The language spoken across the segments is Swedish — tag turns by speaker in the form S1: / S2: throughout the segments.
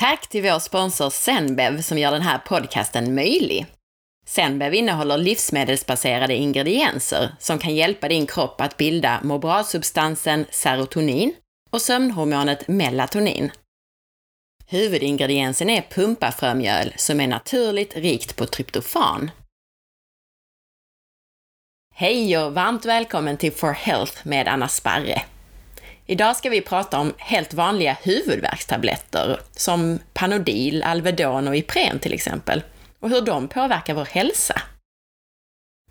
S1: Tack till vår sponsor Zenbev som gör den här podcasten möjlig. Zenbev innehåller livsmedelsbaserade ingredienser som kan hjälpa din kropp att bilda må bra-substansen serotonin och sömnhormonet melatonin. Huvudingrediensen är pumpafrömjöl som är naturligt rikt på tryptofan. Hej och varmt välkommen till For Health med Anna Sparre. Idag ska vi prata om helt vanliga huvudvärkstabletter som Panodil, Alvedon och Ipren till exempel, och hur de påverkar vår hälsa.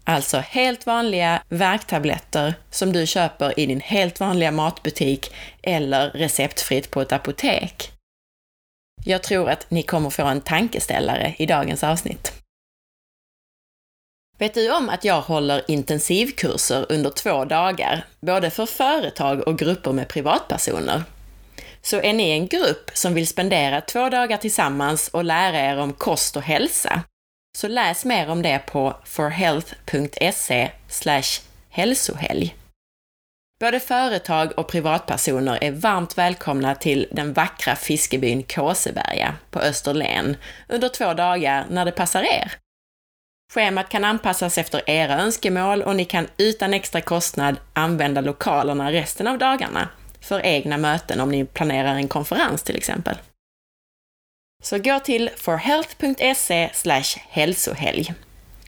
S1: Alltså helt vanliga värktabletter som du köper i din helt vanliga matbutik eller receptfritt på ett apotek. Jag tror att ni kommer få en tankeställare i dagens avsnitt. Vet du om att jag håller intensivkurser under två dagar, både för företag och grupper med privatpersoner? Så är ni en grupp som vill spendera två dagar tillsammans och lära er om kost och hälsa, så läs mer om det på forhealth.se hälsohelg. Både företag och privatpersoner är varmt välkomna till den vackra fiskebyn Kåseberga på Österlen under två dagar när det passar er. Schemat kan anpassas efter era önskemål och ni kan utan extra kostnad använda lokalerna resten av dagarna för egna möten om ni planerar en konferens till exempel. Så gå till forhealth.se hälsohelg.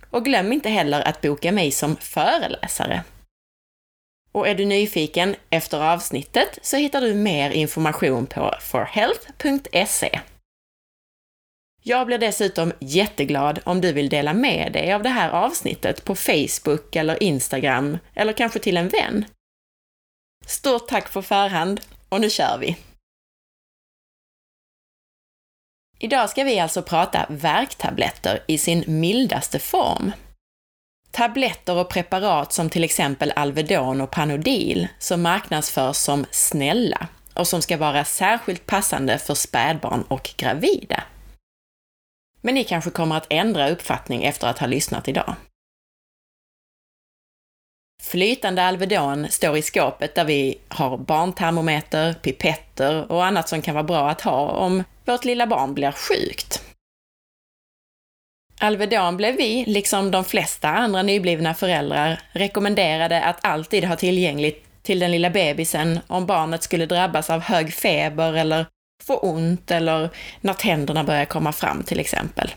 S1: Och glöm inte heller att boka mig som föreläsare. Och är du nyfiken efter avsnittet så hittar du mer information på forhealth.se. Jag blir dessutom jätteglad om du vill dela med dig av det här avsnittet på Facebook eller Instagram, eller kanske till en vän. Stort tack på förhand, och nu kör vi! Idag ska vi alltså prata värktabletter i sin mildaste form. Tabletter och preparat som till exempel Alvedon och Panodil som marknadsförs som snälla och som ska vara särskilt passande för spädbarn och gravida. Men ni kanske kommer att ändra uppfattning efter att ha lyssnat idag. Flytande Alvedon står i skåpet där vi har barntermometer, pipetter och annat som kan vara bra att ha om vårt lilla barn blir sjukt. Alvedon blev vi, liksom de flesta andra nyblivna föräldrar, rekommenderade att alltid ha tillgängligt till den lilla bebisen om barnet skulle drabbas av hög feber eller få ont eller när tänderna börjar komma fram till exempel.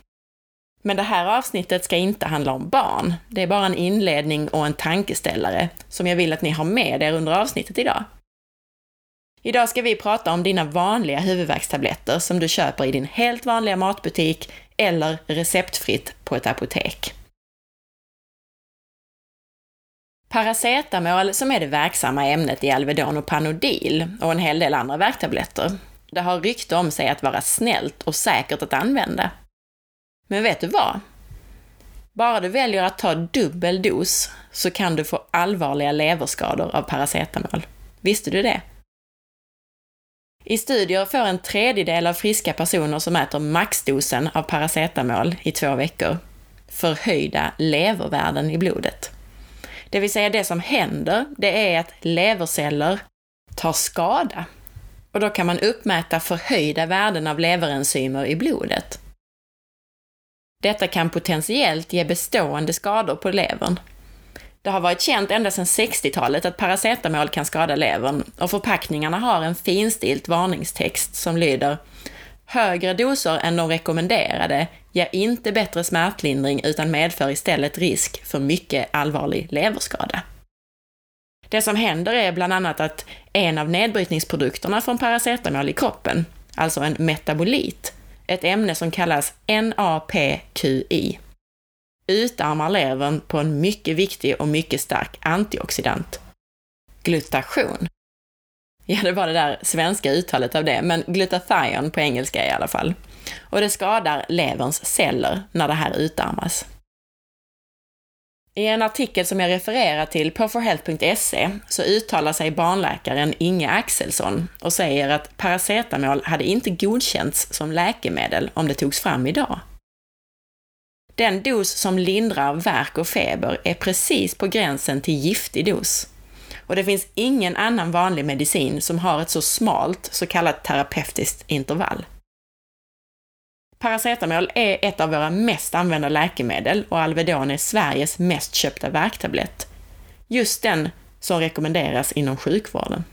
S1: Men det här avsnittet ska inte handla om barn. Det är bara en inledning och en tankeställare som jag vill att ni har med er under avsnittet idag. Idag ska vi prata om dina vanliga huvudvärkstabletter som du köper i din helt vanliga matbutik eller receptfritt på ett apotek. Paracetamol, som är det verksamma ämnet i Alvedon och Panodil och en hel del andra värktabletter, det har rykte om sig att vara snällt och säkert att använda. Men vet du vad? Bara du väljer att ta dubbel dos så kan du få allvarliga leverskador av paracetamol. Visste du det? I studier får en tredjedel av friska personer som äter maxdosen av paracetamol i två veckor förhöjda levervärden i blodet. Det vill säga det som händer, det är att leverceller tar skada och då kan man uppmäta förhöjda värden av leverenzymer i blodet. Detta kan potentiellt ge bestående skador på levern. Det har varit känt ända sedan 60-talet att paracetamol kan skada levern och förpackningarna har en finstilt varningstext som lyder Högre doser än de rekommenderade ger inte bättre smärtlindring utan medför istället risk för mycket allvarlig leverskada. Det som händer är bland annat att en av nedbrytningsprodukterna från paracetamol i kroppen, alltså en metabolit, ett ämne som kallas NAPQI, utarmar levern på en mycket viktig och mycket stark antioxidant, glutation. Ja, det var det där svenska uttalet av det, men glutathion på engelska i alla fall. Och det skadar leverns celler när det här utarmas. I en artikel som jag refererar till på forhealth.se så uttalar sig barnläkaren Inge Axelsson och säger att paracetamol hade inte godkänts som läkemedel om det togs fram idag. Den dos som lindrar värk och feber är precis på gränsen till giftig dos. Och det finns ingen annan vanlig medicin som har ett så smalt så kallat terapeutiskt intervall. Paracetamol är ett av våra mest använda läkemedel och Alvedon är Sveriges mest köpta värktablett. Just den som rekommenderas inom sjukvården.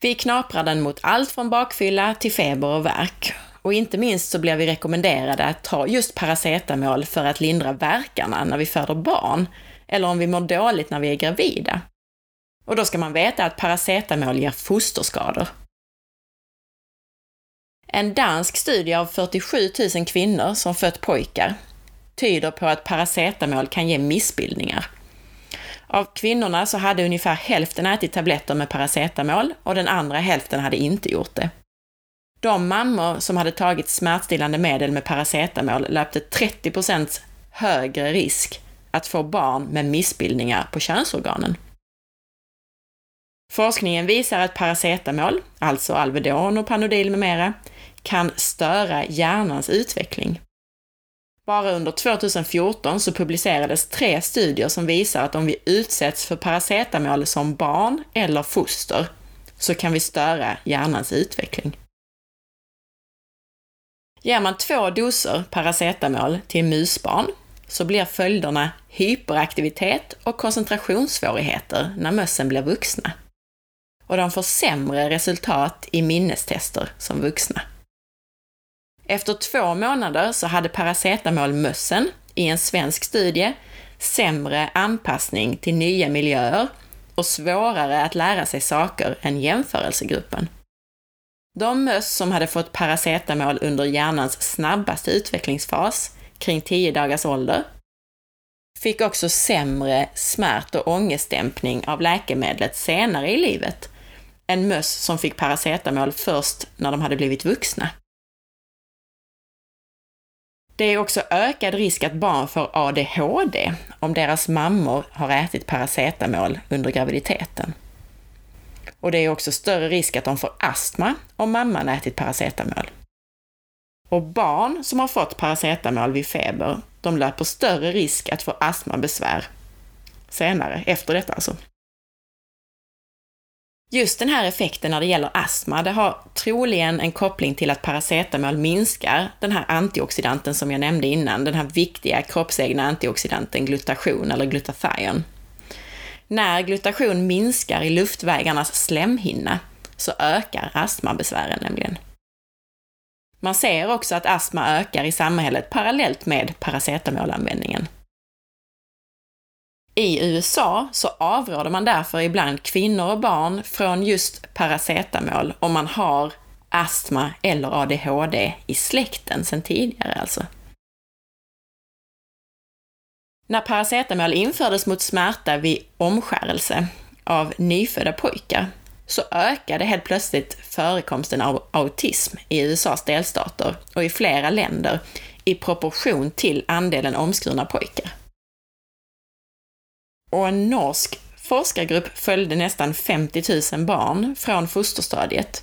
S1: Vi knaprar den mot allt från bakfylla till feber och värk. Och inte minst så blir vi rekommenderade att ta just paracetamol för att lindra värkarna när vi föder barn, eller om vi mår dåligt när vi är gravida. Och då ska man veta att paracetamol ger fosterskador. En dansk studie av 47 000 kvinnor som fött pojkar tyder på att paracetamol kan ge missbildningar. Av kvinnorna så hade ungefär hälften ätit tabletter med paracetamol och den andra hälften hade inte gjort det. De mammor som hade tagit smärtstillande medel med paracetamol löpte 30% högre risk att få barn med missbildningar på könsorganen. Forskningen visar att paracetamol, alltså Alvedon och Panodil med mera, kan störa hjärnans utveckling. Bara under 2014 så publicerades tre studier som visar att om vi utsätts för paracetamol som barn eller foster så kan vi störa hjärnans utveckling. Ger man två doser paracetamol till musbarn så blir följderna hyperaktivitet och koncentrationssvårigheter när mössen blir vuxna. Och de får sämre resultat i minnestester som vuxna. Efter två månader så hade paracetamolmössen i en svensk studie sämre anpassning till nya miljöer och svårare att lära sig saker än jämförelsegruppen. De möss som hade fått paracetamol under hjärnans snabbaste utvecklingsfas, kring 10 dagars ålder, fick också sämre smärt och ångestdämpning av läkemedlet senare i livet än möss som fick paracetamol först när de hade blivit vuxna. Det är också ökad risk att barn får ADHD om deras mammor har ätit paracetamol under graviditeten. Och det är också större risk att de får astma om mamman ätit paracetamol. Och barn som har fått paracetamol vid feber, de löper större risk att få astmabesvär senare, efter detta alltså. Just den här effekten när det gäller astma, det har troligen en koppling till att paracetamol minskar den här antioxidanten som jag nämnde innan, den här viktiga kroppsegna antioxidanten glutation eller glutathion. När glutation minskar i luftvägarnas slemhinna så ökar astmabesvären nämligen. Man ser också att astma ökar i samhället parallellt med paracetamolanvändningen. I USA så avråder man därför ibland kvinnor och barn från just paracetamol om man har astma eller ADHD i släkten sedan tidigare alltså. När paracetamol infördes mot smärta vid omskärelse av nyfödda pojkar så ökade helt plötsligt förekomsten av autism i USAs delstater och i flera länder i proportion till andelen omskurna pojkar och en norsk forskargrupp följde nästan 50 000 barn från fosterstadiet.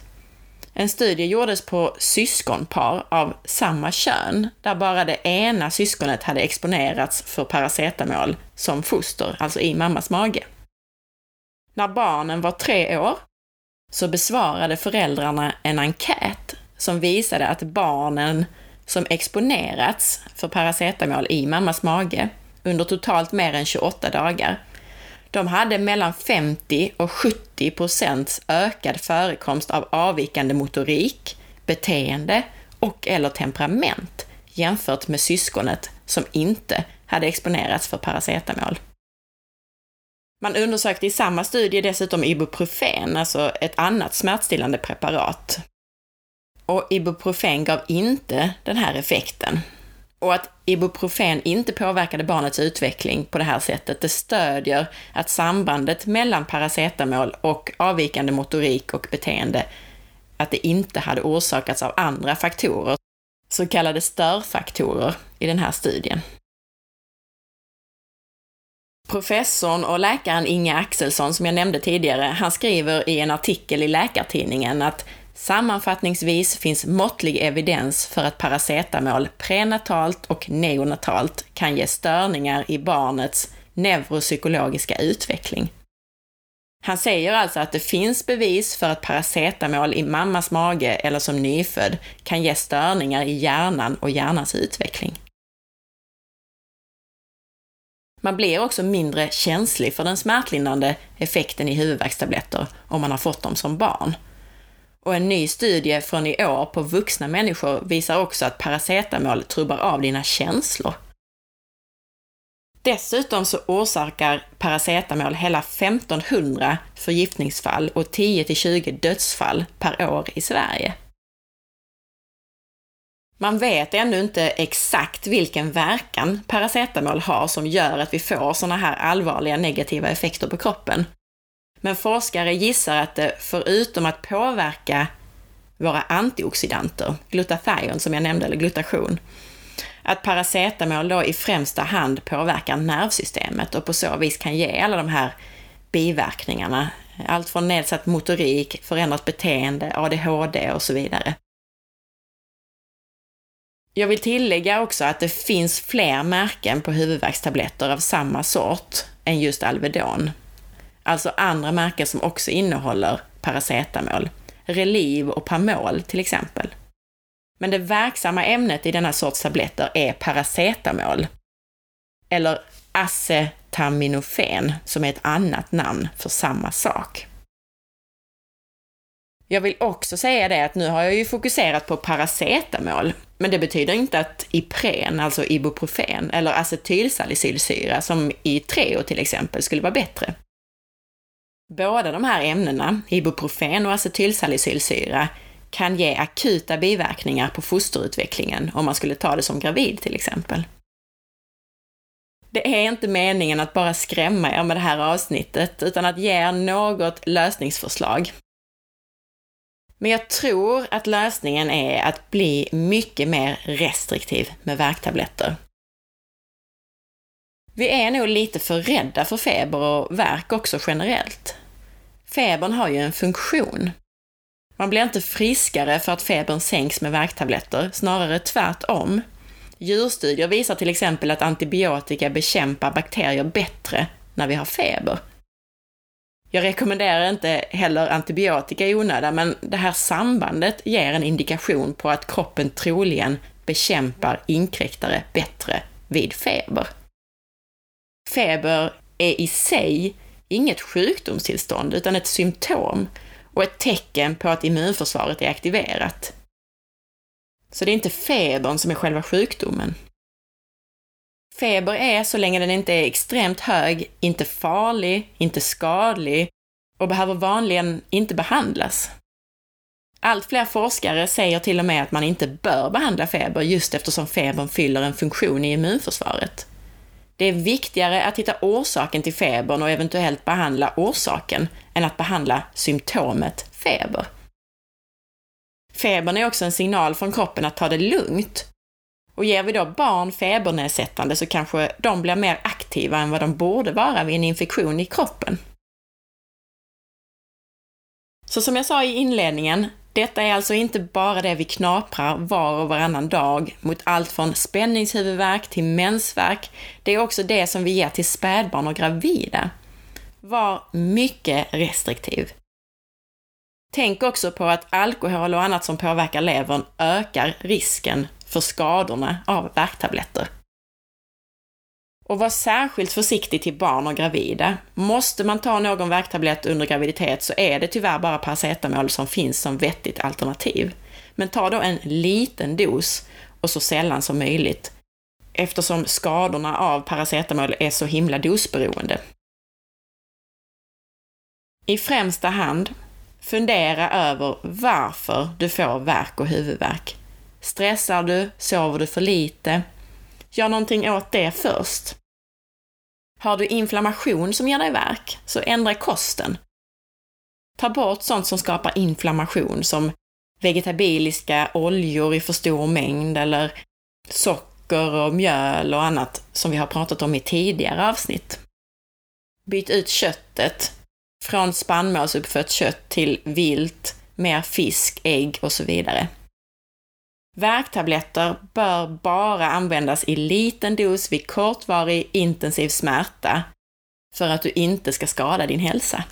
S1: En studie gjordes på syskonpar av samma kön, där bara det ena syskonet hade exponerats för paracetamol som foster, alltså i mammas mage. När barnen var tre år så besvarade föräldrarna en enkät som visade att barnen som exponerats för paracetamol i mammas mage under totalt mer än 28 dagar. De hade mellan 50 och 70 procents ökad förekomst av avvikande motorik, beteende och eller temperament jämfört med syskonet som inte hade exponerats för paracetamol. Man undersökte i samma studie dessutom ibuprofen, alltså ett annat smärtstillande preparat. Och ibuprofen gav inte den här effekten. Och att ibuprofen inte påverkade barnets utveckling på det här sättet, det stödjer att sambandet mellan paracetamol och avvikande motorik och beteende, att det inte hade orsakats av andra faktorer, så kallade störfaktorer, i den här studien. Professorn och läkaren Inge Axelsson, som jag nämnde tidigare, han skriver i en artikel i Läkartidningen att Sammanfattningsvis finns måttlig evidens för att paracetamol prenatalt och neonatalt kan ge störningar i barnets neuropsykologiska utveckling. Han säger alltså att det finns bevis för att paracetamol i mammas mage eller som nyfödd kan ge störningar i hjärnan och hjärnans utveckling. Man blir också mindre känslig för den smärtlindrande effekten i huvudvärkstabletter om man har fått dem som barn. Och en ny studie från i år på vuxna människor visar också att paracetamol trubbar av dina känslor. Dessutom så orsakar paracetamol hela 1500 förgiftningsfall och 10-20 dödsfall per år i Sverige. Man vet ännu inte exakt vilken verkan paracetamol har som gör att vi får sådana här allvarliga negativa effekter på kroppen. Men forskare gissar att det, förutom att påverka våra antioxidanter, glutathion som jag nämnde, eller glutation, att paracetamol då i främsta hand påverkar nervsystemet och på så vis kan ge alla de här biverkningarna. Allt från nedsatt motorik, förändrat beteende, ADHD och så vidare. Jag vill tillägga också att det finns fler märken på huvudvärkstabletter av samma sort än just Alvedon. Alltså andra märken som också innehåller paracetamol. Reliv och Pamol till exempel. Men det verksamma ämnet i denna sorts tabletter är paracetamol. Eller acetaminofen, som är ett annat namn för samma sak. Jag vill också säga det att nu har jag ju fokuserat på paracetamol, men det betyder inte att Ipren, alltså Ibuprofen, eller acetylsalicylsyra, som i Treo till exempel, skulle vara bättre. Båda de här ämnena, Ibuprofen och acetylsalicylsyra, kan ge akuta biverkningar på fosterutvecklingen om man skulle ta det som gravid till exempel. Det är inte meningen att bara skrämma er med det här avsnittet, utan att ge er något lösningsförslag. Men jag tror att lösningen är att bli mycket mer restriktiv med värktabletter. Vi är nog lite för rädda för feber och värk också generellt. Febern har ju en funktion. Man blir inte friskare för att febern sänks med värktabletter, snarare tvärtom. Djurstudier visar till exempel att antibiotika bekämpar bakterier bättre när vi har feber. Jag rekommenderar inte heller antibiotika i onödan, men det här sambandet ger en indikation på att kroppen troligen bekämpar inkräktare bättre vid feber. Feber är i sig inget sjukdomstillstånd, utan ett symptom och ett tecken på att immunförsvaret är aktiverat. Så det är inte febern som är själva sjukdomen. Feber är, så länge den inte är extremt hög, inte farlig, inte skadlig och behöver vanligen inte behandlas. Allt fler forskare säger till och med att man inte bör behandla feber just eftersom febern fyller en funktion i immunförsvaret. Det är viktigare att hitta orsaken till febern och eventuellt behandla orsaken än att behandla symptomet feber. Febern är också en signal från kroppen att ta det lugnt. Och ger vi då barn febernedsättande så kanske de blir mer aktiva än vad de borde vara vid en infektion i kroppen. Så som jag sa i inledningen, detta är alltså inte bara det vi knaprar var och varannan dag mot allt från spänningshuvudvärk till mensvärk. Det är också det som vi ger till spädbarn och gravida. Var mycket restriktiv. Tänk också på att alkohol och annat som påverkar levern ökar risken för skadorna av värktabletter. Och var särskilt försiktig till barn och gravida. Måste man ta någon värktablett under graviditet så är det tyvärr bara paracetamol som finns som vettigt alternativ. Men ta då en liten dos och så sällan som möjligt eftersom skadorna av paracetamol är så himla dosberoende. I främsta hand, fundera över varför du får värk och huvudvärk. Stressar du? Sover du för lite? Gör någonting åt det först. Har du inflammation som ger dig värk, så ändra kosten. Ta bort sånt som skapar inflammation, som vegetabiliska oljor i för stor mängd eller socker och mjöl och annat som vi har pratat om i tidigare avsnitt. Byt ut köttet från spannmålsuppfött kött till vilt, mer fisk, ägg och så vidare. Värktabletter bör bara användas i liten dos vid kortvarig intensiv smärta för att du inte ska skada din hälsa.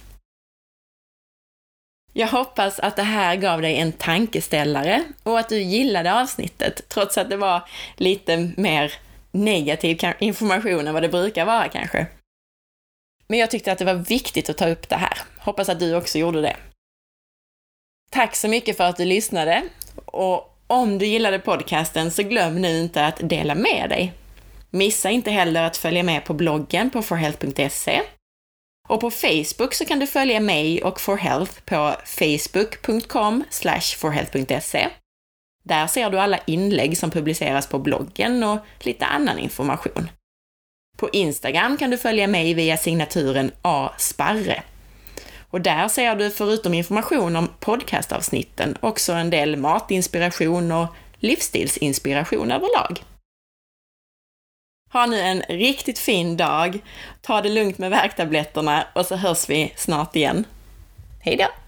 S1: Jag hoppas att det här gav dig en tankeställare och att du gillade avsnittet, trots att det var lite mer negativ information än vad det brukar vara kanske. Men jag tyckte att det var viktigt att ta upp det här. Hoppas att du också gjorde det. Tack så mycket för att du lyssnade och om du gillade podcasten så glöm nu inte att dela med dig. Missa inte heller att följa med på bloggen på forhealth.se. Och på Facebook så kan du följa mig och forhealth på facebook.com forhealth.se. Där ser du alla inlägg som publiceras på bloggen och lite annan information. På Instagram kan du följa mig via signaturen asparre. Och där ser du förutom information om podcastavsnitten också en del matinspiration och livsstilsinspiration överlag. Ha nu en riktigt fin dag, ta det lugnt med värktabletterna och så hörs vi snart igen. Hejdå!